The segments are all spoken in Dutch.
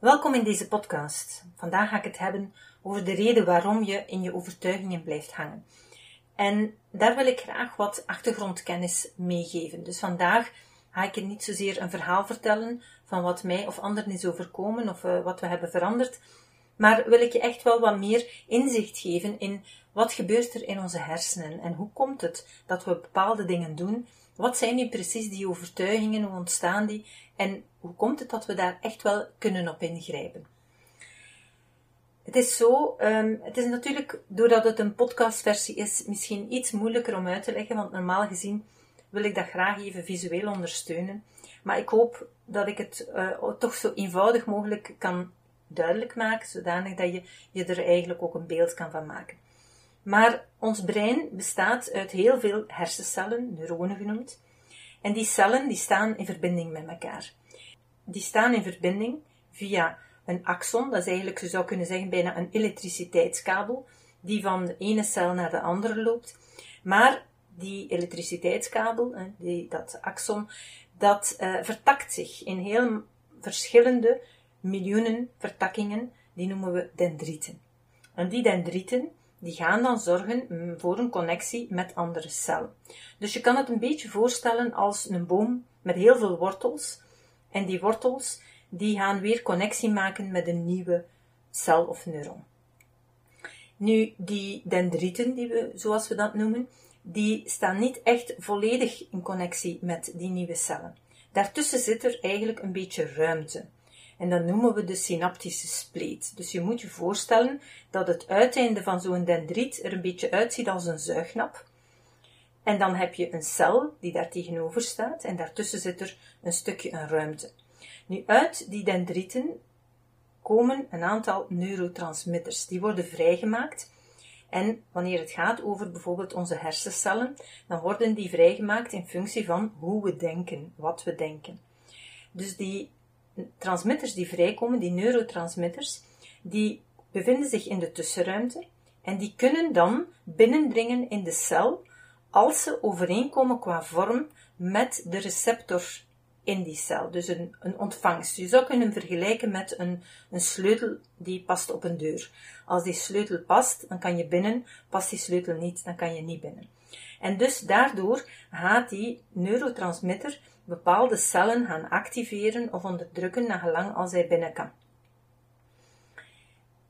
Welkom in deze podcast. Vandaag ga ik het hebben over de reden waarom je in je overtuigingen blijft hangen. En daar wil ik graag wat achtergrondkennis meegeven. Dus vandaag ga ik je niet zozeer een verhaal vertellen van wat mij of anderen is overkomen of uh, wat we hebben veranderd, maar wil ik je echt wel wat meer inzicht geven in wat gebeurt er in onze hersenen en hoe komt het dat we bepaalde dingen doen wat zijn nu precies die overtuigingen? Hoe ontstaan die? En hoe komt het dat we daar echt wel kunnen op ingrijpen? Het is zo, um, het is natuurlijk, doordat het een podcastversie is, misschien iets moeilijker om uit te leggen, want normaal gezien wil ik dat graag even visueel ondersteunen. Maar ik hoop dat ik het uh, toch zo eenvoudig mogelijk kan duidelijk maken, zodanig dat je je er eigenlijk ook een beeld kan van maken. Maar ons brein bestaat uit heel veel hersencellen, neuronen genoemd. En die cellen die staan in verbinding met elkaar. Die staan in verbinding via een axon, dat is eigenlijk, je zou kunnen zeggen, bijna een elektriciteitskabel, die van de ene cel naar de andere loopt. Maar die elektriciteitskabel, die, dat axon, dat uh, vertakt zich in heel verschillende miljoenen vertakkingen, die noemen we dendrieten. En die dendrieten, die gaan dan zorgen mm, voor een connectie met andere cellen. Dus je kan het een beetje voorstellen als een boom met heel veel wortels. En die wortels die gaan weer connectie maken met een nieuwe cel of neuron. Nu, die dendrieten, die we, zoals we dat noemen, die staan niet echt volledig in connectie met die nieuwe cellen. Daartussen zit er eigenlijk een beetje ruimte. En dat noemen we de synaptische spleet. Dus je moet je voorstellen dat het uiteinde van zo'n dendriet er een beetje uitziet als een zuignap. En dan heb je een cel die daar tegenover staat en daartussen zit er een stukje een ruimte. Nu, uit die dendrieten komen een aantal neurotransmitters. Die worden vrijgemaakt. En wanneer het gaat over bijvoorbeeld onze hersencellen, dan worden die vrijgemaakt in functie van hoe we denken, wat we denken. Dus die transmitters die vrijkomen, die neurotransmitters, die bevinden zich in de tussenruimte en die kunnen dan binnendringen in de cel als ze overeenkomen qua vorm met de receptor in die cel, dus een, een ontvangst. Je zou kunnen vergelijken met een, een sleutel die past op een deur. Als die sleutel past, dan kan je binnen, past die sleutel niet, dan kan je niet binnen. En dus daardoor gaat die neurotransmitter bepaalde cellen gaan activeren of onderdrukken naar gelang als hij binnen kan.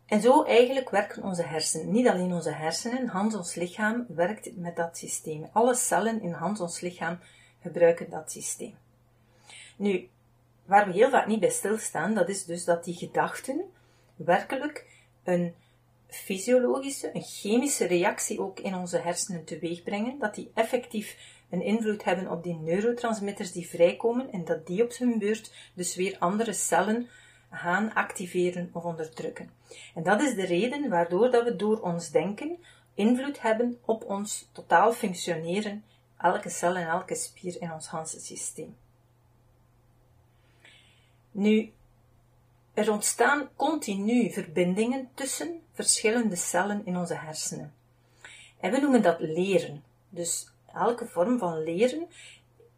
En zo eigenlijk werken onze hersenen. Niet alleen onze hersenen, Hans ons lichaam werkt met dat systeem. Alle cellen in Hans ons lichaam gebruiken dat systeem. Nu, waar we heel vaak niet bij stilstaan, dat is dus dat die gedachten werkelijk een fysiologische, een chemische reactie ook in onze hersenen teweeg brengen, dat die effectief een invloed hebben op die neurotransmitters die vrijkomen en dat die op hun beurt dus weer andere cellen gaan activeren of onderdrukken. En dat is de reden waardoor dat we door ons denken invloed hebben op ons totaal functioneren, elke cel en elke spier in ons hele systeem. Nu, er ontstaan continu verbindingen tussen verschillende cellen in onze hersenen. En we noemen dat leren. Dus elke vorm van leren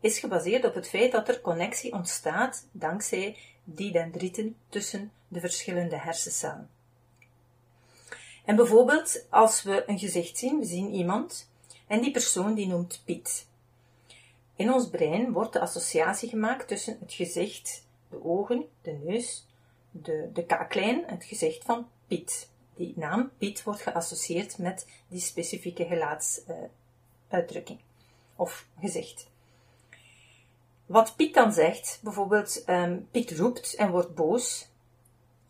is gebaseerd op het feit dat er connectie ontstaat dankzij die dendrieten tussen de verschillende hersencellen. En bijvoorbeeld als we een gezicht zien, we zien iemand en die persoon die noemt Piet. In ons brein wordt de associatie gemaakt tussen het gezicht, de ogen, de neus, de, de kaaklijn, het gezicht van Piet. Die naam Piet wordt geassocieerd met die specifieke gelaatsuitdrukking of gezicht. Wat Piet dan zegt, bijvoorbeeld um, Piet roept en wordt boos,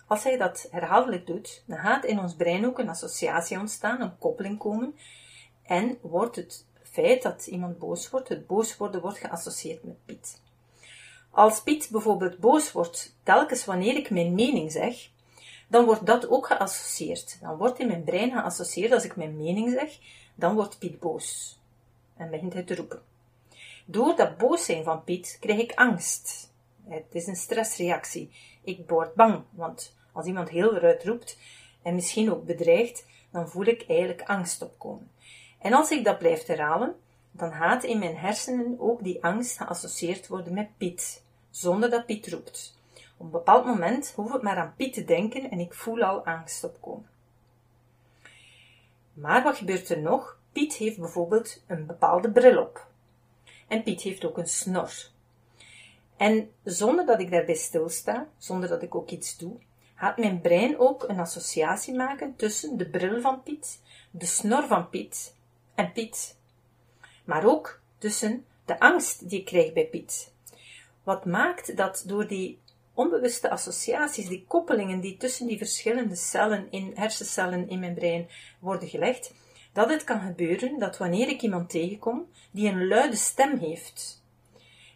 als hij dat herhaaldelijk doet, dan gaat in ons brein ook een associatie ontstaan, een koppeling komen, en wordt het feit dat iemand boos wordt, het boos worden, wordt geassocieerd met Piet. Als Piet bijvoorbeeld boos wordt telkens wanneer ik mijn mening zeg, dan wordt dat ook geassocieerd. Dan wordt in mijn brein geassocieerd, als ik mijn mening zeg, dan wordt Piet boos. En begint hij te roepen. Door dat boos zijn van Piet krijg ik angst. Het is een stressreactie. Ik word bang, want als iemand heel eruit roept en misschien ook bedreigt, dan voel ik eigenlijk angst opkomen. En als ik dat blijf herhalen, dan gaat in mijn hersenen ook die angst geassocieerd worden met Piet, zonder dat Piet roept. Op een bepaald moment hoef ik maar aan Piet te denken en ik voel al angst opkomen. Maar wat gebeurt er nog? Piet heeft bijvoorbeeld een bepaalde bril op. En Piet heeft ook een snor. En zonder dat ik daarbij stilsta, zonder dat ik ook iets doe, gaat mijn brein ook een associatie maken tussen de bril van Piet, de snor van Piet en Piet. Maar ook tussen de angst die ik krijg bij Piet. Wat maakt dat door die onbewuste associaties, die koppelingen die tussen die verschillende cellen in hersencellen in mijn brein worden gelegd, dat het kan gebeuren dat wanneer ik iemand tegenkom die een luide stem heeft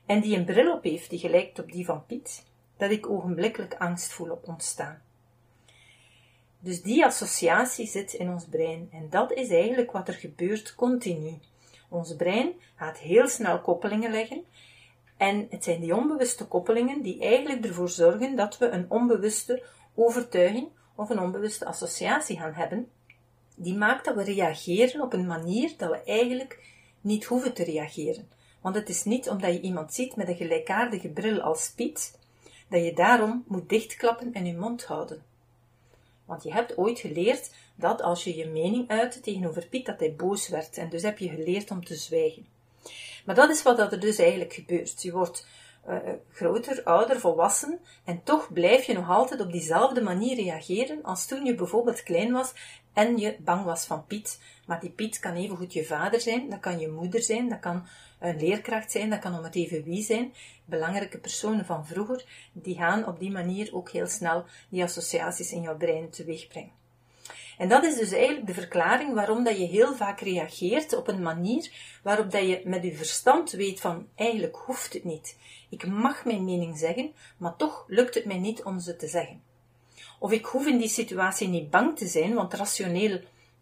en die een bril op heeft die gelijkt op die van Piet, dat ik ogenblikkelijk angst voel op ontstaan. Dus die associatie zit in ons brein en dat is eigenlijk wat er gebeurt continu. Ons brein gaat heel snel koppelingen leggen en het zijn die onbewuste koppelingen die eigenlijk ervoor zorgen dat we een onbewuste overtuiging of een onbewuste associatie gaan hebben, die maakt dat we reageren op een manier dat we eigenlijk niet hoeven te reageren. Want het is niet omdat je iemand ziet met een gelijkaardige bril als Piet, dat je daarom moet dichtklappen en je mond houden. Want je hebt ooit geleerd dat als je je mening uitte tegenover Piet, dat hij boos werd. En dus heb je geleerd om te zwijgen. Maar dat is wat er dus eigenlijk gebeurt. Je wordt uh, groter, ouder, volwassen en toch blijf je nog altijd op diezelfde manier reageren als toen je bijvoorbeeld klein was en je bang was van Piet. Maar die Piet kan evengoed je vader zijn, dat kan je moeder zijn, dat kan een leerkracht zijn, dat kan om het even wie zijn. Belangrijke personen van vroeger, die gaan op die manier ook heel snel die associaties in jouw brein teweegbrengen. En dat is dus eigenlijk de verklaring waarom dat je heel vaak reageert op een manier waarop dat je met je verstand weet van eigenlijk hoeft het niet. Ik mag mijn mening zeggen, maar toch lukt het mij niet om ze te zeggen. Of ik hoef in die situatie niet bang te zijn, want rationeel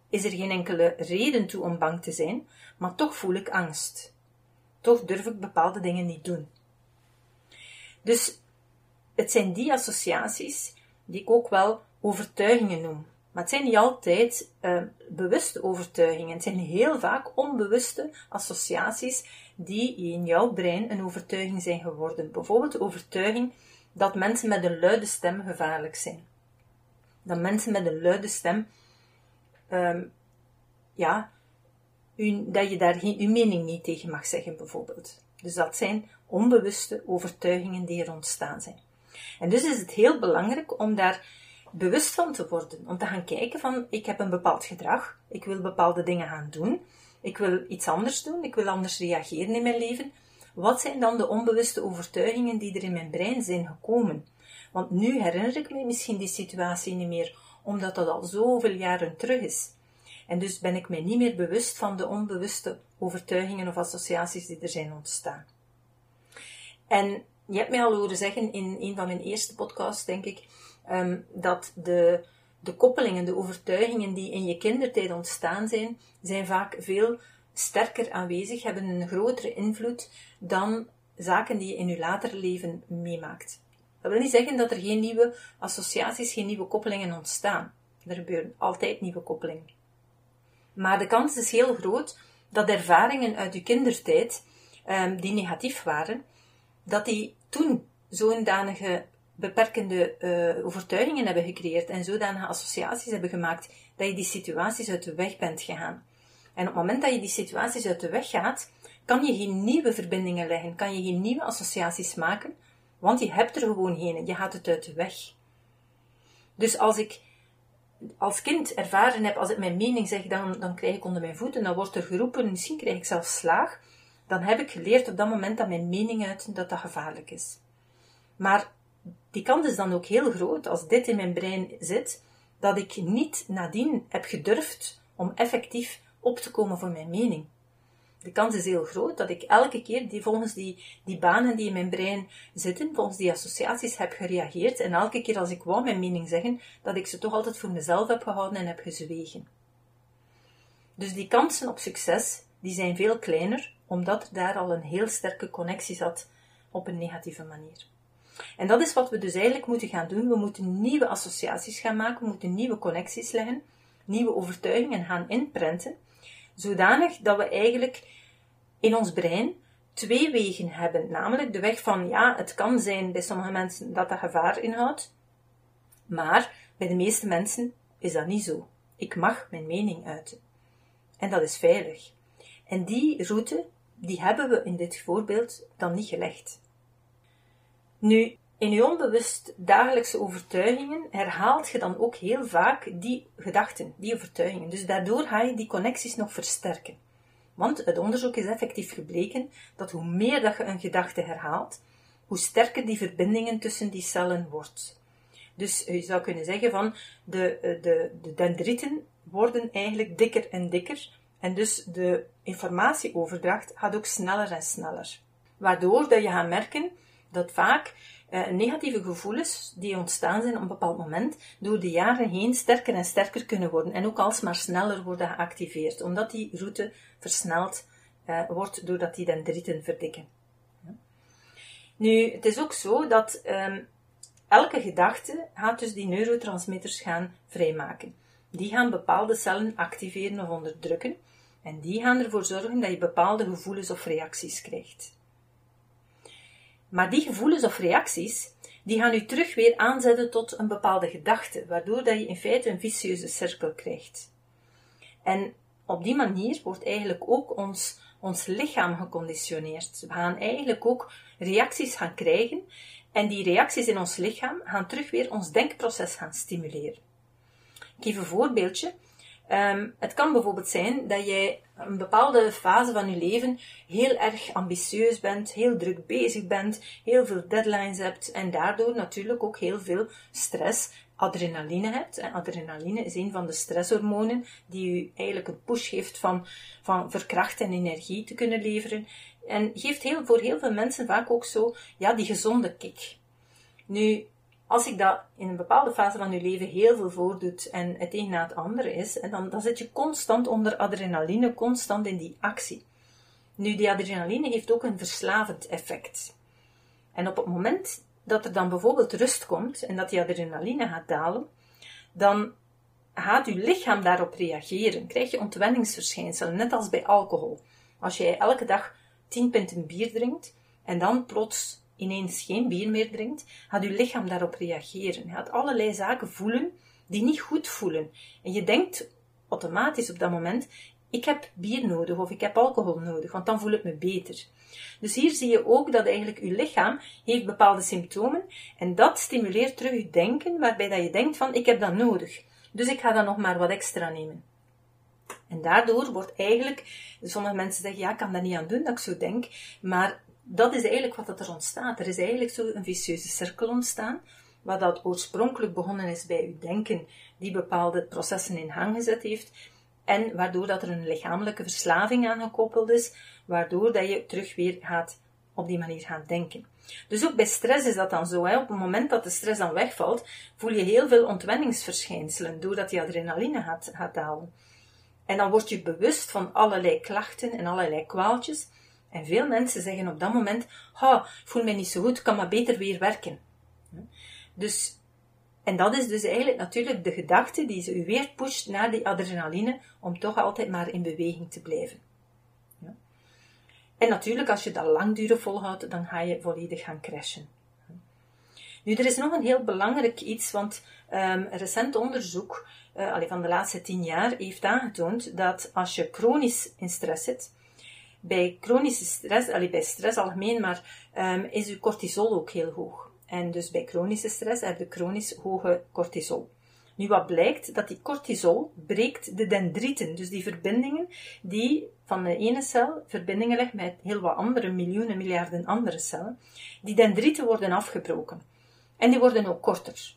is er geen enkele reden toe om bang te zijn, maar toch voel ik angst. Toch durf ik bepaalde dingen niet doen. Dus het zijn die associaties die ik ook wel overtuigingen noem. Maar het zijn niet altijd uh, bewuste overtuigingen. Het zijn heel vaak onbewuste associaties die in jouw brein een overtuiging zijn geworden. Bijvoorbeeld de overtuiging dat mensen met een luide stem gevaarlijk zijn. Dat mensen met een luide stem, um, ja, dat je daar geen, uw mening niet tegen mag zeggen, bijvoorbeeld. Dus dat zijn onbewuste overtuigingen die er ontstaan zijn. En dus is het heel belangrijk om daar bewust van te worden. Om te gaan kijken van, ik heb een bepaald gedrag, ik wil bepaalde dingen gaan doen, ik wil iets anders doen, ik wil anders reageren in mijn leven. Wat zijn dan de onbewuste overtuigingen die er in mijn brein zijn gekomen? Want nu herinner ik me misschien die situatie niet meer, omdat dat al zoveel jaren terug is. En dus ben ik mij niet meer bewust van de onbewuste overtuigingen of associaties die er zijn ontstaan. En je hebt mij al horen zeggen in een van mijn eerste podcasts, denk ik, Ehm, dat de, de koppelingen, de overtuigingen die in je kindertijd ontstaan zijn, zijn vaak veel sterker aanwezig, hebben een grotere invloed dan zaken die je in je later leven meemaakt. Dat wil niet zeggen dat er geen nieuwe associaties, geen nieuwe koppelingen ontstaan. Er gebeuren altijd nieuwe koppelingen. Maar de kans is heel groot dat ervaringen uit je kindertijd, um, die negatief waren, dat die toen zo'n danige beperkende uh, overtuigingen hebben gecreëerd en zodanige associaties hebben gemaakt dat je die situaties uit de weg bent gegaan. En op het moment dat je die situaties uit de weg gaat, kan je geen nieuwe verbindingen leggen, kan je geen nieuwe associaties maken, want je hebt er gewoon geen, je gaat het uit de weg. Dus als ik als kind ervaren heb, als ik mijn mening zeg, dan, dan krijg ik onder mijn voeten, dan wordt er geroepen, misschien krijg ik zelfs slaag, dan heb ik geleerd op dat moment dat mijn mening uit dat dat gevaarlijk is. Maar die kans is dan ook heel groot, als dit in mijn brein zit, dat ik niet nadien heb gedurfd om effectief op te komen voor mijn mening. De kans is heel groot dat ik elke keer die, volgens die, die banen die in mijn brein zitten, volgens die associaties heb gereageerd. En elke keer als ik wou mijn mening zeggen, dat ik ze toch altijd voor mezelf heb gehouden en heb gezwegen. Dus die kansen op succes, die zijn veel kleiner, omdat daar al een heel sterke connectie zat op een negatieve manier. En dat is wat we dus eigenlijk moeten gaan doen. We moeten nieuwe associaties gaan maken, we moeten nieuwe connecties leggen, nieuwe overtuigingen gaan inprenten, zodanig dat we eigenlijk in ons brein twee wegen hebben. Namelijk de weg van, ja, het kan zijn bij sommige mensen dat dat gevaar inhoudt, maar bij de meeste mensen is dat niet zo. Ik mag mijn mening uiten. En dat is veilig. En die route, die hebben we in dit voorbeeld dan niet gelegd. Nu, in je onbewust dagelijkse overtuigingen herhaalt je dan ook heel vaak die gedachten, die overtuigingen. Dus daardoor ga je die connecties nog versterken. Want het onderzoek is effectief gebleken dat hoe meer dat je een gedachte herhaalt, hoe sterker die verbindingen tussen die cellen wordt. Dus je zou kunnen zeggen van de, de, de dendrieten worden eigenlijk dikker en dikker. En dus de informatieoverdracht gaat ook sneller en sneller. Waardoor dat je gaat merken dat vaak eh, negatieve gevoelens die ontstaan zijn op een bepaald moment, door de jaren heen sterker en sterker kunnen worden en ook alsmaar sneller worden geactiveerd, omdat die route versneld uh, wordt doordat die dendrieten verdikken. Nu, het is ook zo dat um, elke gedachte gaat dus die neurotransmitters gaan vrijmaken. Die gaan bepaalde cellen activeren of onderdrukken en die gaan ervoor zorgen dat je bepaalde gevoelens of reacties krijgt. Maar die gevoelens of reacties, die gaan u terug weer aanzetten tot een bepaalde gedachte, waardoor dat je in feite een vicieuze cirkel krijgt. En op die manier wordt eigenlijk ook ons, ons lichaam geconditioneerd. We gaan eigenlijk ook reacties gaan krijgen en die reacties in ons lichaam gaan terug weer ons denkproces gaan stimuleren. Ik geef een voorbeeldje. Um, het kan bijvoorbeeld zijn dat jij een bepaalde fase van je leven heel erg ambitieus bent, heel druk bezig bent, heel veel deadlines hebt en daardoor natuurlijk ook heel veel stress, adrenaline hebt. En adrenaline is een van de stresshormonen die u eigenlijk een push geeft van, van verkracht en energie te kunnen leveren. En geeft heel, voor heel veel mensen vaak ook zo, ja, die gezonde kick. Nu, als ik dat in een bepaalde fase van je leven heel veel voordoet en het een na het andere is, dan, dan zit je constant onder adrenaline, constant in die actie. Nu, die adrenaline heeft ook een verslavend effect. En op het moment dat er dan bijvoorbeeld rust komt en dat die adrenaline gaat dalen, dan gaat je lichaam daarop reageren. Krijg je ontwenningsverschijnselen, net als bij alcohol. Als jij elke dag 10 pinten bier drinkt en dan plots ineens geen bier meer drinkt, gaat je lichaam daarop reageren. Je gaat allerlei zaken voelen die niet goed voelen. En je denkt automatisch op dat moment, ik heb bier nodig of ik heb alcohol nodig, want dan voel ik me beter. Dus hier zie je ook dat eigenlijk je lichaam heeft bepaalde symptomen en dat stimuleert terug je denken, waarbij dat je denkt van ik heb dat nodig. Dus ik ga dan nog maar wat extra nemen. En daardoor wordt eigenlijk, sommige mensen zeggen, ja, ik kan dat niet aan doen dat ik zo denk, maar dat is eigenlijk wat er ontstaat. Er is eigenlijk zo een vicieuze cirkel ontstaan, wat dat oorspronkelijk begonnen is bij uw denken, die bepaalde processen in gang gezet heeft, en waardoor dat er een lichamelijke verslaving aan gekoppeld is, waardoor dat je terug weer gaat op die manier gaan denken. Dus ook bij stress is dat dan zo. Hè. Op het moment dat de stress dan wegvalt, voel je heel veel ontwenningsverschijnselen, doordat die adrenaline gaat, gaat dalen. En dan word je bewust van allerlei klachten en allerlei kwaaltjes, en veel mensen zeggen op dat moment, ik voel mij niet zo goed, kan maar beter weer werken. Dus, en dat is dus eigenlijk natuurlijk de gedachte die ze u weer pusht naar die adrenaline, om toch altijd maar in beweging te blijven. En natuurlijk, als je dat langdurig volhoudt, dan ga je volledig gaan crashen. Nu, er is nog een heel belangrijk iets, want um, recent onderzoek uh, van de laatste tien jaar heeft aangetoond dat als je chronisch in stress zit, bij chronische stress, allee, bij stress algemeen, maar um, is uw cortisol ook heel hoog. En dus bij chronische stress heb je chronisch hoge cortisol. Nu wat blijkt, dat die cortisol breekt de dendrieten, dus die verbindingen die van de ene cel verbindingen leggen met heel wat andere miljoenen, miljarden andere cellen. Die dendrieten worden afgebroken. En die worden ook korter.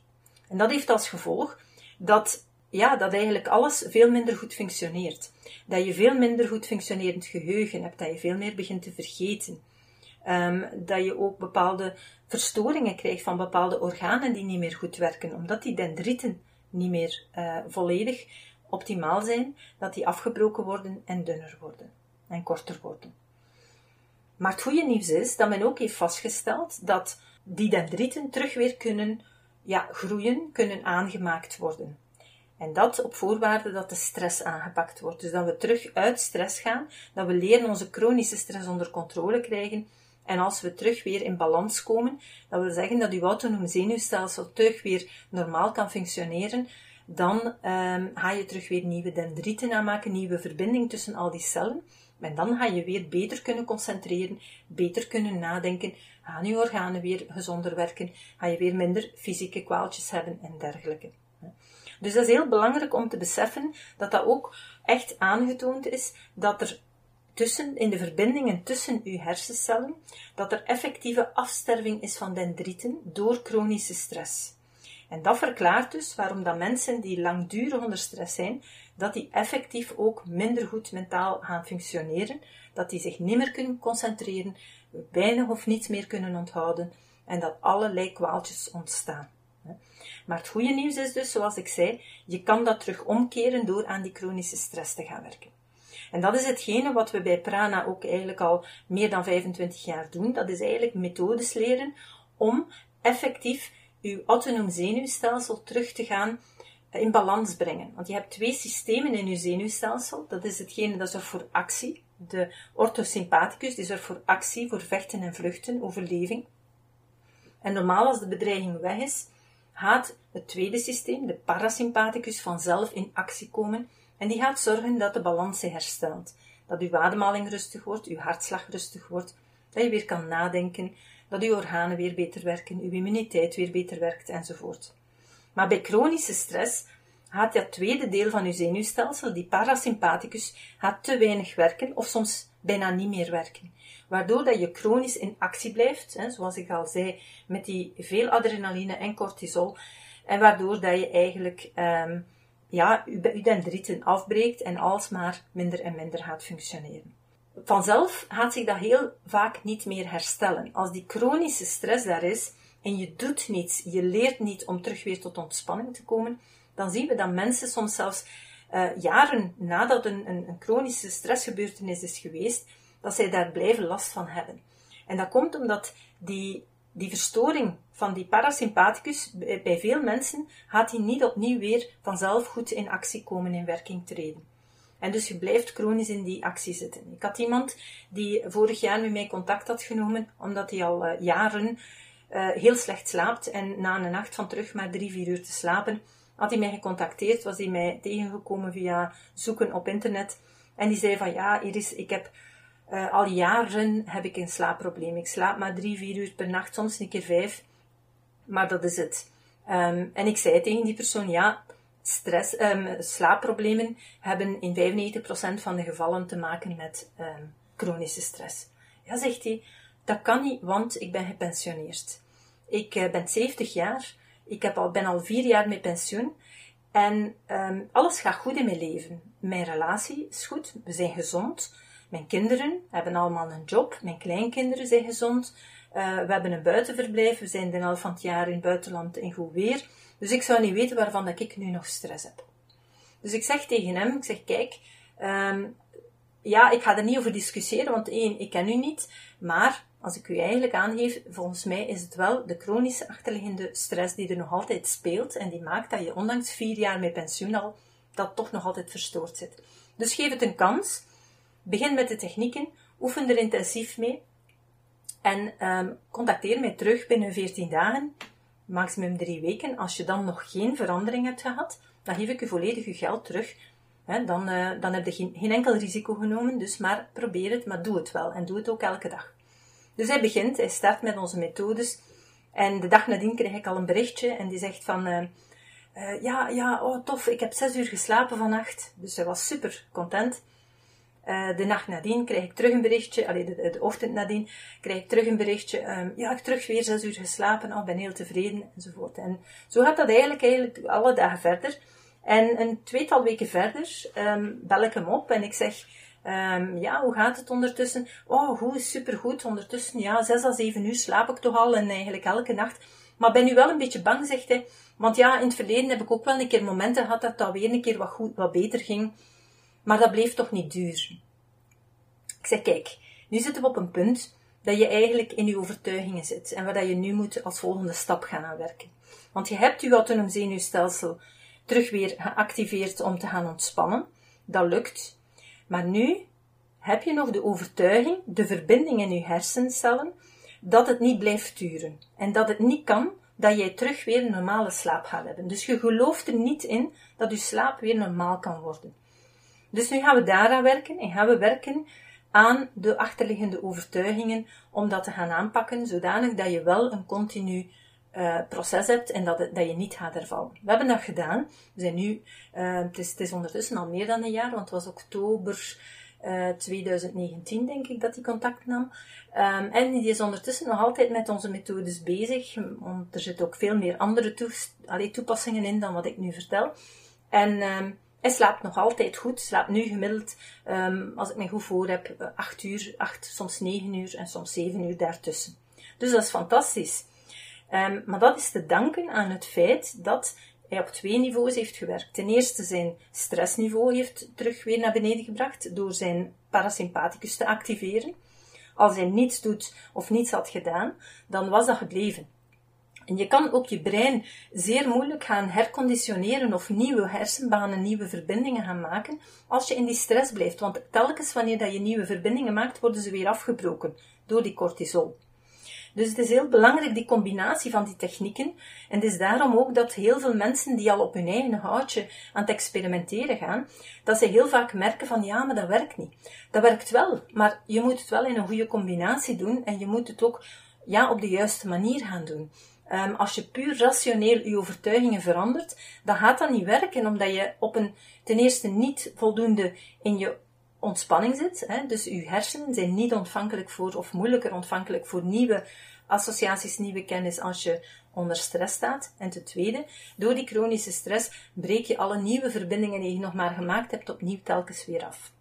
En dat heeft als gevolg dat ja, dat eigenlijk alles veel minder goed functioneert. Dat je veel minder goed functionerend geheugen hebt, dat je veel meer begint te vergeten. Ehm, dat je ook bepaalde verstoringen krijgt van bepaalde organen die niet meer goed werken, omdat die dendrieten niet meer uh, volledig optimaal zijn, dat die afgebroken worden en dunner worden en korter worden. Maar het goede nieuws is dat men ook heeft vastgesteld dat die dendrieten terug weer kunnen ja, groeien, kunnen aangemaakt worden. En dat op voorwaarde dat de stress aangepakt wordt. Dus dat we terug uit stress gaan, dat we leren onze chronische stress onder controle krijgen. En als we terug weer in balans komen, dat wil zeggen dat uw autonoom zenuwstelsel terug weer normaal kan functioneren, dan um, ga je terug weer nieuwe dendrieten aanmaken, nieuwe verbinding tussen al die cellen. En dan ga je weer beter kunnen concentreren, beter kunnen nadenken, gaan je organen weer gezonder werken, ga je weer minder fysieke kwaaltjes hebben en dergelijke. Dus dat is heel belangrijk om te beseffen dat dat ook echt aangetoond is dat er tussen, in de verbindingen tussen uw hersencellen, dat er effectieve afsterving is van dendrieten door chronische stress. En dat verklaart dus waarom dat mensen die langdurig onder stress zijn, dat die effectief ook minder goed mentaal gaan functioneren, dat die zich niet meer kunnen concentreren, weinig of niets meer kunnen onthouden en dat allerlei kwaaltjes ontstaan. Maar het goede nieuws is dus, zoals ik zei, je kan dat terug omkeren door aan die chronische stress te gaan werken. En dat is hetgene wat we bij Prana ook eigenlijk al meer dan 25 jaar doen. Dat is eigenlijk methodes leren om effectief uw autonoom zenuwstelsel terug te gaan in balans brengen. Want je hebt twee systemen in je zenuwstelsel. Dat is hetgene dat zorgt voor actie. De orthosympathicus, die zorgt voor actie, voor vechten en vluchten, overleving. En normaal als de bedreiging weg is, gaat het tweede systeem, de parasympathicus, vanzelf in actie komen en die gaat zorgen dat de balans herstelt. Dat uw ademhaling rustig wordt, uw hartslag rustig wordt, dat je weer kan nadenken, dat uw organen weer beter werken, uw immuniteit weer beter werkt enzovoort. Maar bij chronische stress gaat dat tweede deel van uw zenuwstelsel, die parasympathicus, gaat te weinig werken of soms bijna niet meer werken. Waardoor dat je chronisch in actie blijft, hè, zoals ik al zei, met die veel adrenaline en cortisol. En waardoor dat je eigenlijk um, ja, je dendrieten afbreekt en alsmaar minder en minder gaat functioneren. Vanzelf gaat zich dat heel vaak niet meer herstellen. Als die chronische stress daar is en je doet niets, je leert niet om terug weer tot ontspanning te komen, dan zien we dat mensen soms zelfs uh, jaren nadat een, een, een chronische stressgebeurtenis is geweest, dat zij daar blijven last van hebben. En dat komt omdat die, die verstoring van die parasympathicus bij veel mensen gaat die niet opnieuw weer vanzelf goed in actie komen, in werking treden. En dus je blijft chronisch in die actie zitten. Ik had iemand die vorig jaar met mij contact had genomen, omdat hij al uh, jaren uh, heel slecht slaapt en na een nacht van terug maar drie, vier uur te slapen, had hij mij gecontacteerd, was hij mij tegengekomen via zoeken op internet. En die zei van ja, Iris, ik heb uh, al jaren heb ik een slaapprobleem. Ik slaap maar drie, vier uur per nacht, soms een keer vijf. Maar dat is het. Um, en ik zei tegen die persoon, ja, stress, um, slaapproblemen hebben in 95% van de gevallen te maken met um, chronische stress. Ja, zegt hij, dat kan niet, want ik ben gepensioneerd. Ik uh, ben 70 jaar, ik heb al, ben al vier jaar met pensioen en alles gaat goed in mijn leven. Mijn relatie is goed, we zijn gezond. Mijn kinderen hebben allemaal een job, mijn kleinkinderen zijn gezond. Uh, we hebben een buitenverblijf, we zijn de helft van het jaar in het buitenland in goed weer. Dus ik zou niet weten waarvan dat ik nu nog stress heb. Dus ik zeg tegen hem, ik zeg, kijk, um, ja, ik ga er niet over discussiëren, want één, ik ken u niet, maar als ik u eigenlijk aangeef, volgens mij is het wel de chronische achterliggende stress die er nog altijd speelt en die maakt dat je ondanks vier jaar met pensioen al, dat toch nog altijd verstoord zit. Dus geef het een kans. Begin met de technieken, oefen er intensief mee en um, contacteer mij terug binnen 14 dagen, maximum 3 weken. Als je dan nog geen verandering hebt gehad, dan geef ik je volledig je geld terug. dan, uh, dan heb je geen, geen enkel risico genomen, dus maar probeer het, maar doe het wel en doe het ook elke dag. Dus hij begint, hij start met onze methodes en de dag nadien krijg ik al een berichtje en die zegt van... Uh, uh, ja, ja, oh tof, ik heb zes uur geslapen vannacht. Dus hij was super content. Uh, de nacht nadien krijg ik terug een berichtje, allee, de, de, ochtend nadien krijg ik terug een berichtje. Um, ja, ik terug weer zes uur geslapen, oh, ben heel tevreden, enzovoort. En zo gaat dat eigenlijk, eigenlijk alle dagen verder. En een tweetal weken verder um, bel ik hem op en ik zeg, um, ja, hoe gaat het ondertussen? Oh, goed, supergoed. Ondertussen, ja, zes à zeven uur slaap ik toch al en eigenlijk elke nacht. Maar ben nu wel een beetje bang, zegt hij. Want ja, in het verleden heb ik ook wel een keer momenten gehad dat dat weer een keer wat, goed, wat beter ging. Maar dat bleef toch niet duur. Ik zeg, kijk, nu zitten we op een punt dat je eigenlijk in je overtuigingen zit en waar dat je nu moet als volgende stap gaan aanwerken. Want je hebt je autonoom zenuwstelsel terug weer geactiveerd om te gaan ontspannen. Dat lukt. Maar nu heb je nog de overtuiging, de verbinding in je hersencellen, dat het niet blijft duren. En dat het niet kan dat jij terug weer een normale slaap gaat hebben. Dus je gelooft er niet in dat je slaap weer normaal kan worden. Dus nu gaan we daaraan werken en gaan we werken aan de achterliggende overtuigingen om dat te gaan aanpakken, zodanig dat je wel een continu uh, proces hebt en dat, dat je niet gaat hervallen. We hebben dat gedaan. We zijn nu, uh, het, is, het is ondertussen al meer dan een jaar, want het was oktober uh, eh, 2019, denk ik, dat hij contact nam. Um, en die is ondertussen nog altijd met onze methodes bezig, want er zitten ook veel meer andere toepassingen in dan wat ik nu vertel. En um, hij slaapt nog altijd goed, slaapt nu gemiddeld, um, als ik me goed voor heb, 8 uur, 8, soms 9 uur en soms 7 uur daartussen. Dus dat is fantastisch. Um, maar dat is te danken aan het feit dat hij op twee niveaus heeft gewerkt. Ten eerste zijn stressniveau heeft terug weer naar beneden gebracht door zijn parasympathicus te activeren. Als hij niets doet of niets had gedaan, dan was dat gebleven. En je kan ook je brein zeer moeilijk gaan herconditioneren of nieuwe hersenbanen, nieuwe verbindingen gaan maken als je in die stress blijft. Want telkens wanneer dat je nieuwe verbindingen maakt, worden ze weer afgebroken door die cortisol. Dus het is heel belangrijk, die combinatie van die technieken. En het is daarom ook dat heel veel mensen die al op hun eigen houtje aan het experimenteren gaan, dat ze heel vaak merken van ja, maar dat werkt niet. Dat werkt wel, maar je moet het wel in een goede combinatie doen en je moet het ook ja, op de juiste manier gaan doen. Um, als je puur rationeel je overtuigingen verandert, dan gaat dat niet werken, omdat je op een, ten eerste niet voldoende in je ontspanning zit. Hè? Dus je hersenen zijn niet ontvankelijk voor, of moeilijker ontvankelijk voor nieuwe associaties, nieuwe kennis als je onder stress staat. En ten tweede, door die chronische stress breek je alle nieuwe verbindingen die je nog maar gemaakt hebt opnieuw telkens weer af.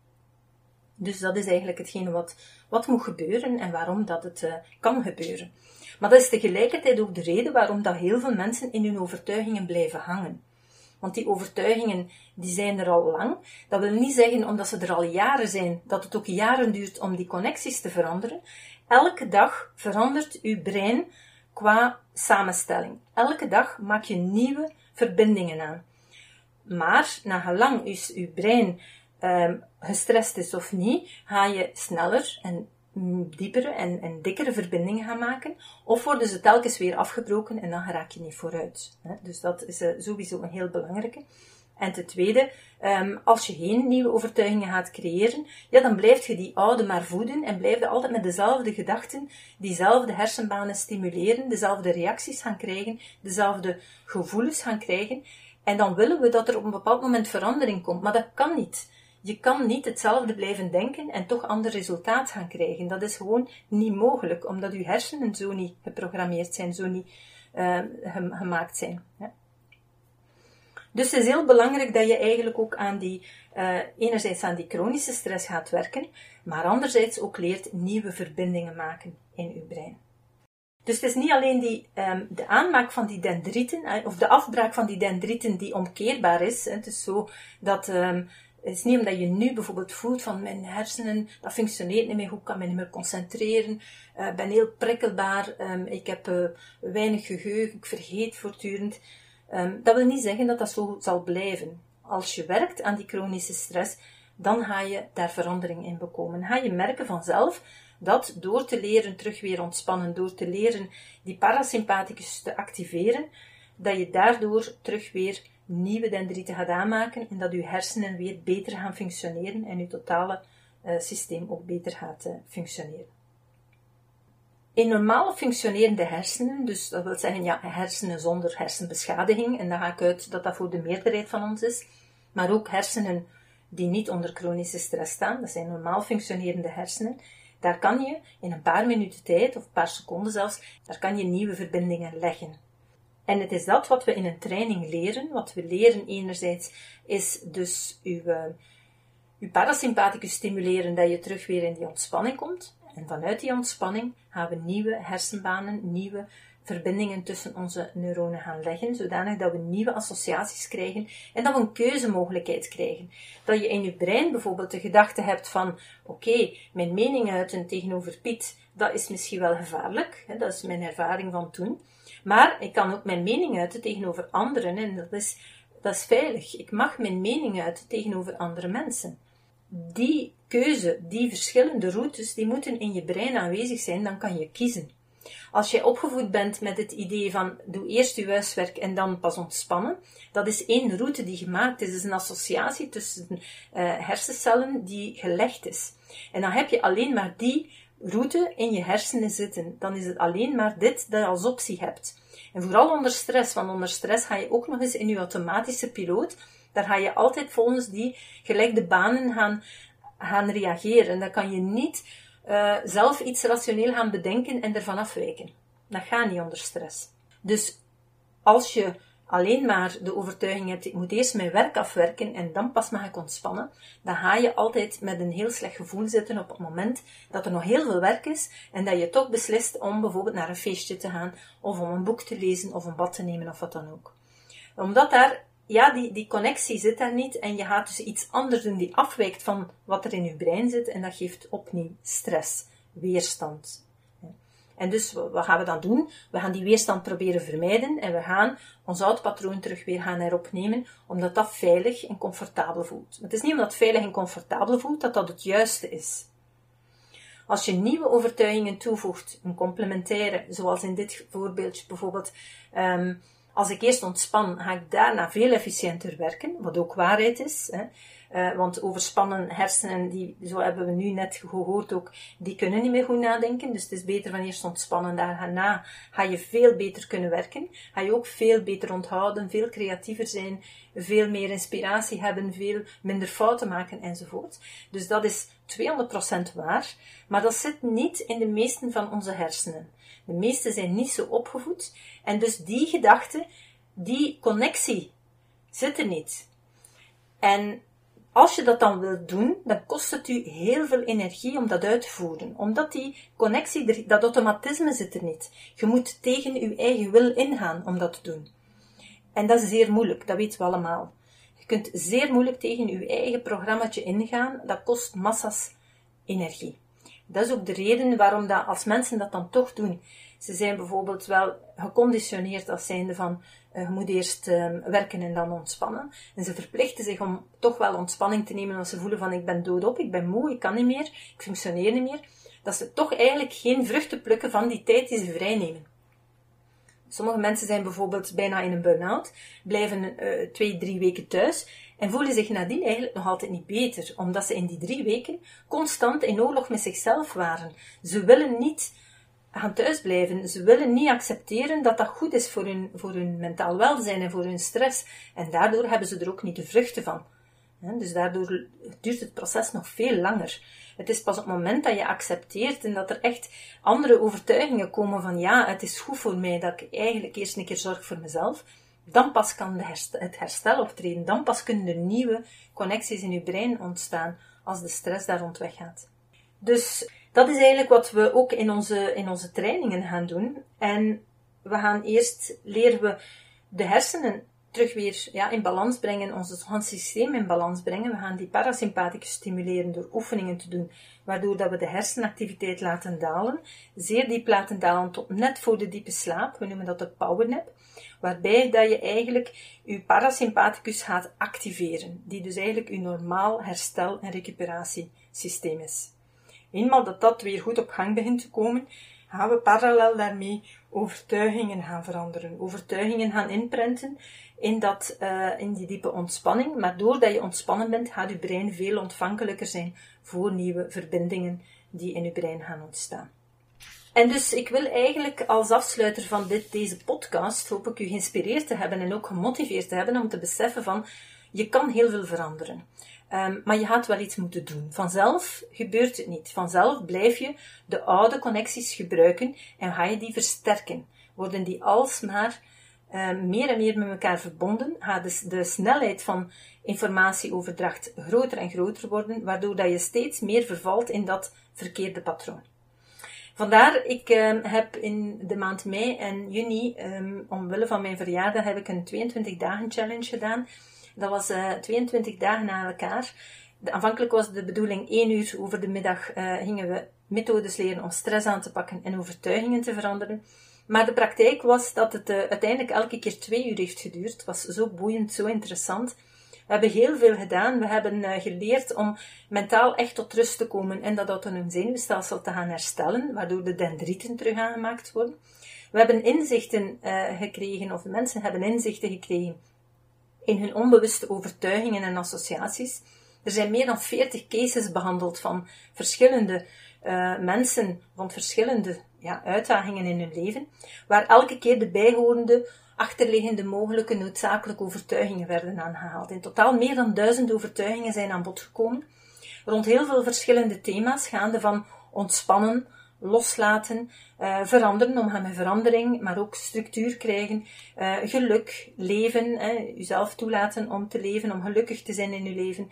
Dus dat is eigenlijk hetgene wat, wat moet gebeuren en waarom dat het uh, kan gebeuren. Maar dat is tegelijkertijd ook de reden waarom dat heel veel mensen in hun overtuigingen blijven hangen. Want die overtuigingen die zijn er al lang. Dat wil niet zeggen omdat ze er al jaren zijn, dat het ook jaren duurt om die connecties te veranderen. Elke dag verandert uw brein qua samenstelling. Elke dag maak je nieuwe verbindingen aan. Maar na gelang is uw brein um, gestrest is of niet, ga je sneller en diepere en, en dikkere verbindingen gaan maken, of worden ze telkens weer afgebroken en dan raak je niet vooruit. Dus dat is uh, sowieso een heel belangrijke. En ten tweede, um, als je geen nieuwe overtuigingen gaat creëren, ja, dan blijf je die oude maar voeden en blijf je altijd met dezelfde gedachten, diezelfde hersenbanen stimuleren, dezelfde reacties gaan krijgen, dezelfde gevoelens gaan krijgen. En dan willen we dat er op een bepaald moment verandering komt, maar dat kan niet. Je kan niet hetzelfde blijven denken en toch ander resultaat gaan krijgen. Dat is gewoon niet mogelijk, omdat je hersenen zo niet geprogrammeerd zijn, zo niet uh, gemaakt zijn. Ja. Dus het is heel belangrijk dat je eigenlijk ook aan die, uh, enerzijds aan die chronische stress gaat werken, maar anderzijds ook leert nieuwe verbindingen maken in je brein. Dus het is niet alleen die, um, de aanmaak van die dendrieten, of de afbraak van die dendrieten die omkeerbaar is. Het is zo dat um, het is niet omdat je nu bijvoorbeeld voelt van mijn hersenen, dat functioneert niet meer goed, kan me niet meer concentreren, uh, ben heel prikkelbaar, um, ik heb uh, weinig geheugen, ik vergeet voortdurend. Um, dat wil niet zeggen dat dat zo zal blijven. Als je werkt aan die chronische stress, dan ga je daar verandering in bekomen. Ga je merken vanzelf dat door te leren terug weer ontspannen, door te leren die parasympathicus te activeren, dat je daardoor terug weer nieuwe dendrieten gaat aanmaken en dat uw hersenen weer beter gaan functioneren en uw totale uh, systeem ook beter gaat uh, functioneren. In normaal functionerende hersenen, dus dat wil zeggen ja, hersenen zonder hersenbeschadiging, en dan ga ik uit dat dat voor de meerderheid van ons is, maar ook hersenen die niet onder chronische stress staan, dat zijn normaal functionerende hersenen, daar kan je in een paar minuten tijd, of een paar seconden zelfs, daar kan je nieuwe verbindingen leggen. En het is dat wat we in een training leren. Wat we leren enerzijds is dus uw, uh, uw parasympathicus stimuleren dat je terug weer in die ontspanning komt. En vanuit die ontspanning gaan we nieuwe hersenbanen, nieuwe verbindingen tussen onze neuronen gaan leggen, zodanig dat we nieuwe associaties krijgen en dat we een keuzemogelijkheid krijgen. Dat je in je brein bijvoorbeeld de gedachte hebt van, oké, mijn mening uiten tegenover Piet, dat is misschien wel gevaarlijk, dat is mijn ervaring van toen, maar ik kan ook mijn mening uiten tegenover anderen en dat is, dat is veilig. Ik mag mijn mening uiten tegenover andere mensen. Die keuze, die verschillende routes, die moeten in je brein aanwezig zijn, dan kan je kiezen. Als jij opgevoed bent met het idee van doe eerst je huiswerk en dan pas ontspannen, dat is één route die gemaakt is. Het is een associatie tussen uh, hersencellen die gelegd is. En dan heb je alleen maar die route in je hersenen zitten. Dan is het alleen maar dit dat je als optie hebt. En vooral onder stress, want onder stress ga je ook nog eens in je automatische piloot, daar ga je altijd volgens die gelegde banen gaan, gaan reageren. Dan kan je niet uh, zelf iets rationeel gaan bedenken en ervan afwijken. Dat gaat niet onder stress. Dus als je alleen maar de overtuiging hebt, ik moet eerst mijn werk afwerken en dan pas mag ik ontspannen, dan ga je altijd met een heel slecht gevoel zitten op het moment dat er nog heel veel werk is en dat je toch beslist om bijvoorbeeld naar een feestje te gaan of om een boek te lezen of een bad te nemen of wat dan ook. Omdat daar ja, die, die connectie zit daar niet en je gaat dus iets anders doen die afwijkt van wat er in je brein zit en dat geeft opnieuw stress, weerstand. En dus wat gaan we dan doen? We gaan die weerstand proberen vermijden en we gaan ons oud patroon terug weer gaan heropnemen, omdat dat veilig en comfortabel voelt. Het is niet omdat het veilig en comfortabel voelt dat dat het juiste is. Als je nieuwe overtuigingen toevoegt, een complementaire, zoals in dit voorbeeldje bijvoorbeeld, um, als ik eerst ontspan, ga ik daarna veel efficiënter werken, wat ook waarheid is. Hè. Uh, want overspannen hersenen, die, zo hebben we nu net gehoord ook, die kunnen niet meer goed nadenken. Dus het is beter van eerst ontspannen. Daarna ga je veel beter kunnen werken. Ga je ook veel beter onthouden, veel creatiever zijn, veel meer inspiratie hebben, veel minder fouten maken enzovoort. Dus dat is 200% waar. Maar dat zit niet in de meesten van onze hersenen. De meesten zijn niet zo opgevoed. En dus die gedachte, die connectie zit er niet. En als je dat dan wilt doen, dan kost het u heel veel energie om dat uit te voeren. Omdat die connectie, dat automatisme zit er niet. Je moet tegen uw eigen wil ingaan om dat te doen. En dat is zeer moeilijk, dat weten we allemaal. Je kunt zeer moeilijk tegen uw eigen programmaatje ingaan. Dat kost massas energie. Dat is ook de reden waarom dat als mensen dat dan toch doen. Ze zijn bijvoorbeeld wel geconditioneerd als zijnde van uh, je moet eerst uh, werken en dan ontspannen. En ze verplichten zich om toch wel ontspanning te nemen als ze voelen van ik ben doodop, ik ben moe, ik kan niet meer, ik functioneer niet meer. Dat ze toch eigenlijk geen vruchten plukken van die tijd die ze vrijnemen. Sommige mensen zijn bijvoorbeeld bijna in een burn-out, blijven uh, twee, drie weken thuis en voelen zich nadien eigenlijk nog altijd niet beter, omdat ze in die drie weken constant in oorlog met zichzelf waren. Ze willen niet gaan thuisblijven. Ze willen niet accepteren dat dat goed is voor hun, voor hun mentaal welzijn en voor hun stress. En daardoor hebben ze er ook niet de vruchten van. Dus daardoor duurt het proces nog veel langer. Het is pas op het moment dat je accepteert en dat er echt andere overtuigingen komen van ja, het is goed voor mij dat ik eigenlijk eerst een keer zorg voor mezelf. Dan pas kan het herstel optreden. Dan pas kunnen er nieuwe connecties in je brein ontstaan als de stress daar rond weggaat. Dus dat is eigenlijk wat we ook in onze, in onze trainingen gaan doen. En we gaan eerst leren we de hersenen terug weer ja, in balans brengen, ons systeem in balans brengen. We gaan die parasympathicus stimuleren door oefeningen te doen, waardoor dat we de hersenactiviteit laten dalen. Zeer diep laten dalen tot net voor de diepe slaap. We noemen dat de powernap. Waarbij dat je eigenlijk je parasympathicus gaat activeren, die dus eigenlijk je normaal herstel- en recuperatiesysteem is. Eenmaal dat dat weer goed op gang begint te komen, gaan we parallel daarmee overtuigingen gaan veranderen. Overtuigingen gaan inprenten in, dat, uh, in die diepe ontspanning. Maar doordat je ontspannen bent, gaat je brein veel ontvankelijker zijn voor nieuwe verbindingen die in je brein gaan ontstaan. En dus ik wil eigenlijk als afsluiter van dit, deze podcast, hoop ik u geïnspireerd te hebben en ook gemotiveerd te hebben om te beseffen van, je kan heel veel veranderen. Um, maar je gaat wel iets moeten doen. Vanzelf gebeurt het niet. Vanzelf blijf je de oude connecties gebruiken en ga je die versterken. Worden die alsmaar uh, meer en meer met elkaar verbonden, gaat dus de snelheid van informatieoverdracht groter en groter worden, waardoor dat je steeds meer vervalt in dat verkeerde patroon. Vandaar, ik um, heb in de maand mei en juni, um, omwille van mijn verjaardag, heb ik een 22 dagen challenge gedaan. Dat was uh, eh, 22 dagen na elkaar. Aanvankelijk was de bedoeling 1 uur over de middag uh, gingen we methodes leren om stress aan te pakken en overtuigingen te veranderen. Maar de praktijk was dat het uh, uiteindelijk elke keer twee uur heeft geduurd. Het was zo boeiend, zo interessant. We hebben heel veel gedaan. We hebben uh, geleerd om mentaal echt tot rust te komen en dat autonoom zenuwstelsel te gaan herstellen, waardoor de dendrieten terug aangemaakt worden. We hebben inzichten uh, gekregen, of mensen hebben inzichten gekregen in hun onbewuste overtuigingen en associaties. Er zijn meer dan 40 cases behandeld van verschillende mensen, van verschillende ja, uitdagingen in hun leven, waar elke keer de bijhorende achterliggende mogelijke noodzakelijke overtuigingen werden aangehaald. In totaal meer dan duizend overtuigingen zijn aan bod gekomen, rond heel veel verschillende thema's, gaande van ontspannen, loslaten, uh, veranderen, omgaan met verandering, maar ook structuur krijgen, uh, geluk, leven, jezelf toelaten om te leven, om gelukkig te zijn in je leven.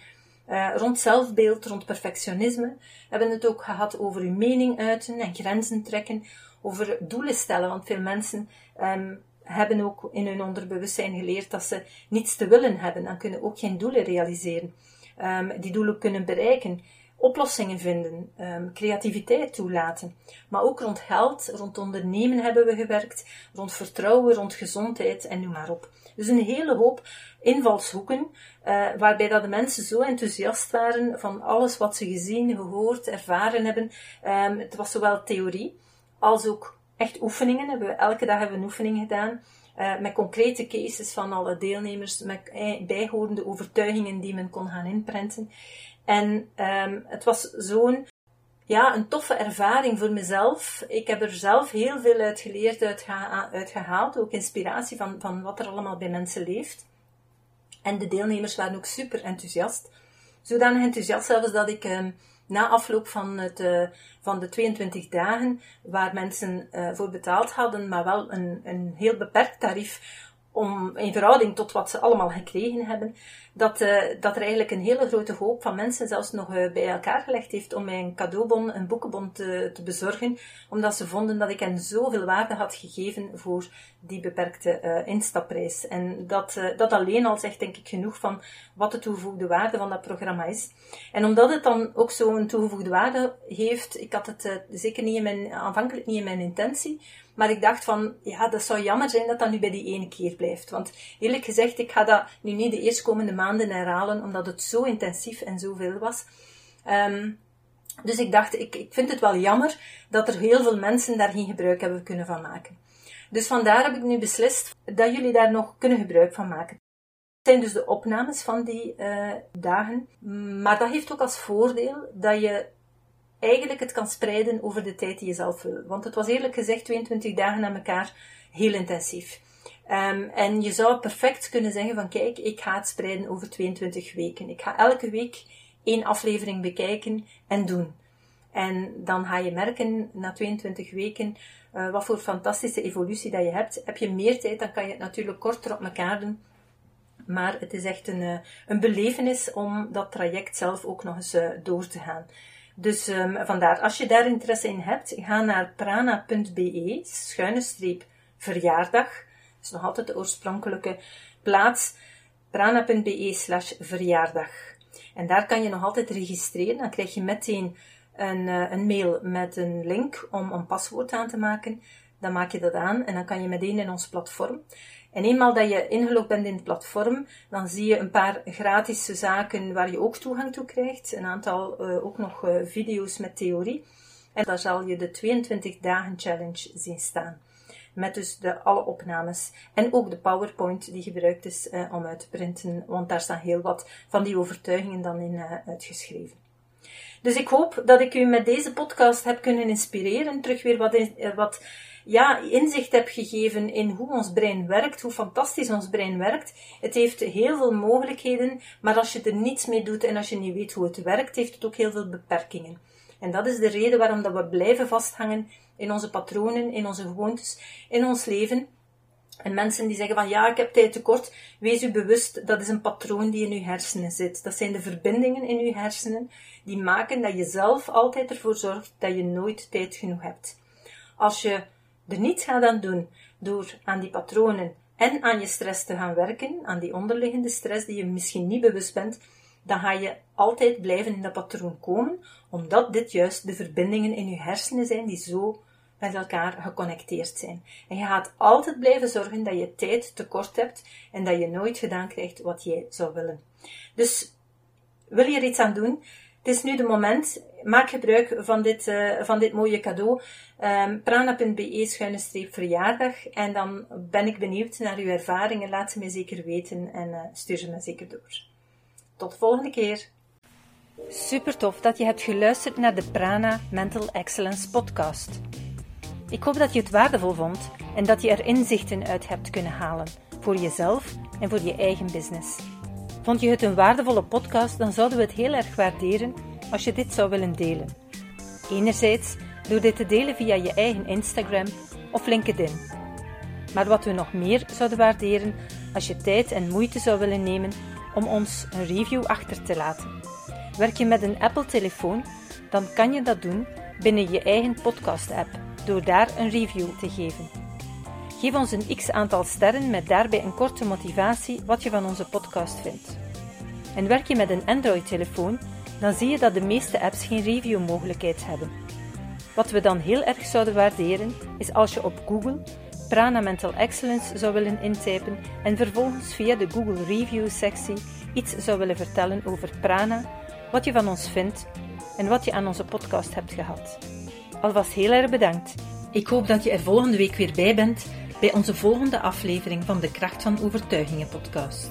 Rond zelfbeeld, rond perfectionisme. We hebben het ook gehad over uw mening uiten en grenzen trekken, over doelen stellen, want veel mensen um, hebben ook in hun onderbewustzijn geleerd dat ze niets te willen hebben en kunnen ook geen doelen realiseren. Um, die doelen kunnen bereiken, oplossingen vinden, um, creativiteit toelaten. Maar ook rond geld, rond ondernemen hebben we gewerkt, rond vertrouwen, rond gezondheid en noem maar op. Dus een hele hoop invalshoeken, uh, waarbij dat de mensen zo enthousiast waren van alles wat ze gezien, gehoord, ervaren hebben. Um, het was zowel theorie als ook echt oefeningen. We, elke dag hebben we een oefening gedaan. Uh, met concrete cases van alle deelnemers, met eh, bijhorende overtuigingen die men kon gaan inprenten. En um, het was zo'n ja, een toffe ervaring voor mezelf. Ik heb er zelf heel veel uit geleerd, uit, uit gehaald. Ook inspiratie van, van wat er allemaal bij mensen leeft. En de deelnemers waren ook super enthousiast. Zodanig enthousiast zelfs dat ik um, na afloop van, het, uh, van de 22 dagen, waar mensen uh, voor betaald hadden, maar wel een, een heel beperkt tarief, om, in verhouding tot wat ze allemaal gekregen hebben, dat, uh, dat er eigenlijk een hele grote hoop van mensen zelfs nog uh, bij elkaar gelegd heeft om mij een cadeaubon, een boekenbon te, te bezorgen, omdat ze vonden dat ik hen zoveel waarde had gegeven voor die beperkte uh, instapprijs. En dat, dat alleen al zegt denk ik genoeg van wat de toegevoegde waarde van dat programma is. En omdat het dan ook zo'n toegevoegde waarde heeft, ik had het zeker niet in mijn, aanvankelijk niet in mijn intentie, maar ik dacht van, ja, dat zou jammer zijn dat dat nu bij die ene keer blijft. Want eerlijk gezegd, ik ga dat nu niet de eerstkomende maanden herhalen, omdat het zo intensief en zoveel was. Um, dus ik dacht, ik, ik vind het wel jammer dat er heel veel mensen daar geen gebruik hebben kunnen van maken. Dus vandaar heb ik nu beslist dat jullie daar nog kunnen gebruik van maken. Het zijn dus de opnames van die uh, dagen. Maar dat heeft ook als voordeel dat je eigenlijk het kan spreiden over de tijd die je zelf wil. Want het was eerlijk gezegd 22 dagen aan elkaar heel intensief. Um, en je zou perfect kunnen zeggen van kijk, ik ga het spreiden over 22 weken. Ik ga elke week één aflevering bekijken en doen. En dan ga je merken na 22 weken uh, wat voor fantastische evolutie dat je hebt. Heb je meer tijd, dan kan je het natuurlijk korter op elkaar doen. Maar het is echt een, uh, een belevenis om dat traject zelf ook nog eens uh, door te gaan. Dus um, vandaar, als je daar interesse in hebt, ga naar prana.be, schuine streep verjaardag. Dat is nog altijd de oorspronkelijke plaats. prana.be slash verjaardag. En daar kan je nog altijd registreren. Dan krijg je meteen een, uh, een mail met een link om een paswoord aan te maken. Dan maak je dat aan en dan kan je meteen in ons platform. En eenmaal dat je ingelogd bent in het platform, dan zie je een paar gratis zaken waar je ook toegang toe krijgt. Een aantal uh, ook nog uh, video's met theorie. En daar zal je de 22 dagen challenge zien staan. Met dus de, alle opnames. En ook de PowerPoint die gebruikt is uh, om uit te printen. Want daar staan heel wat van die overtuigingen dan in uitgeschreven. Dus ik hoop dat ik u met deze podcast heb kunnen inspireren. Terug weer wat, in, wat ja, inzicht heb gegeven in hoe ons brein werkt, hoe fantastisch ons brein werkt. Het heeft heel veel mogelijkheden, maar als je er niets mee doet en als je niet weet hoe het werkt, heeft het ook heel veel beperkingen. En dat is de reden waarom dat we blijven vasthangen in onze patronen, in onze gewoontes, in ons leven. En mensen die zeggen van ja, ik heb tijd tekort, wees u bewust, dat is een patroon die in uw hersenen zit. Dat zijn de verbindingen in uw hersenen die maken dat je zelf altijd ervoor zorgt dat je nooit tijd genoeg hebt. Als je er niets gaat aan doen door aan die patronen en aan je stress te gaan werken, aan die onderliggende stress die je misschien niet bewust bent, dan ga je altijd blijven in dat patroon komen, omdat dit juist de verbindingen in je hersenen zijn die zo met elkaar geconnecteerd zijn. En je gaat altijd blijven zorgen dat je tijd tekort hebt en dat je nooit gedaan krijgt wat jij zou willen. Dus wil je er iets aan doen? Het is nu de moment. Maak gebruik van dit, uh, van dit mooie cadeau. Um, prana.be schuine streep verjaardag. En dan ben ik benieuwd naar uw ervaringen. Laat ze mij zeker weten en uh, stuur ze me zeker door. Tot de volgende keer. Super tof dat je hebt geluisterd naar de Prana Mental Excellence podcast. Ik hoop dat je het waardevol vond en dat je er inzichten uit hebt kunnen halen voor jezelf en voor je eigen business. Vond je het een waardevolle podcast, dan zouden we het heel erg waarderen als je dit zou willen delen. Enerzijds door dit te delen via je eigen Instagram of LinkedIn. Maar wat we nog meer zouden waarderen als je tijd en moeite zou willen nemen om ons een review achter te laten. Werk je met een Apple-telefoon, dan kan je dat doen binnen je eigen podcast-app door daar een review te geven. Geef ons een x aantal sterren met daarbij een korte motivatie wat je van onze podcast vindt. En werk je met een Android-telefoon, dan zie je dat de meeste apps geen review-mogelijkheid hebben. Wat we dan heel erg zouden waarderen, is als je op Google Prana Mental Excellence zou willen intypen en vervolgens via de Google Review-sectie iets zou willen vertellen over Prana, wat je van ons vindt en wat je aan onze podcast hebt gehad. Alvast heel erg bedankt. Ik hoop dat je er volgende week weer bij bent bij onze volgende aflevering van de Kracht van Overtuigingen podcast.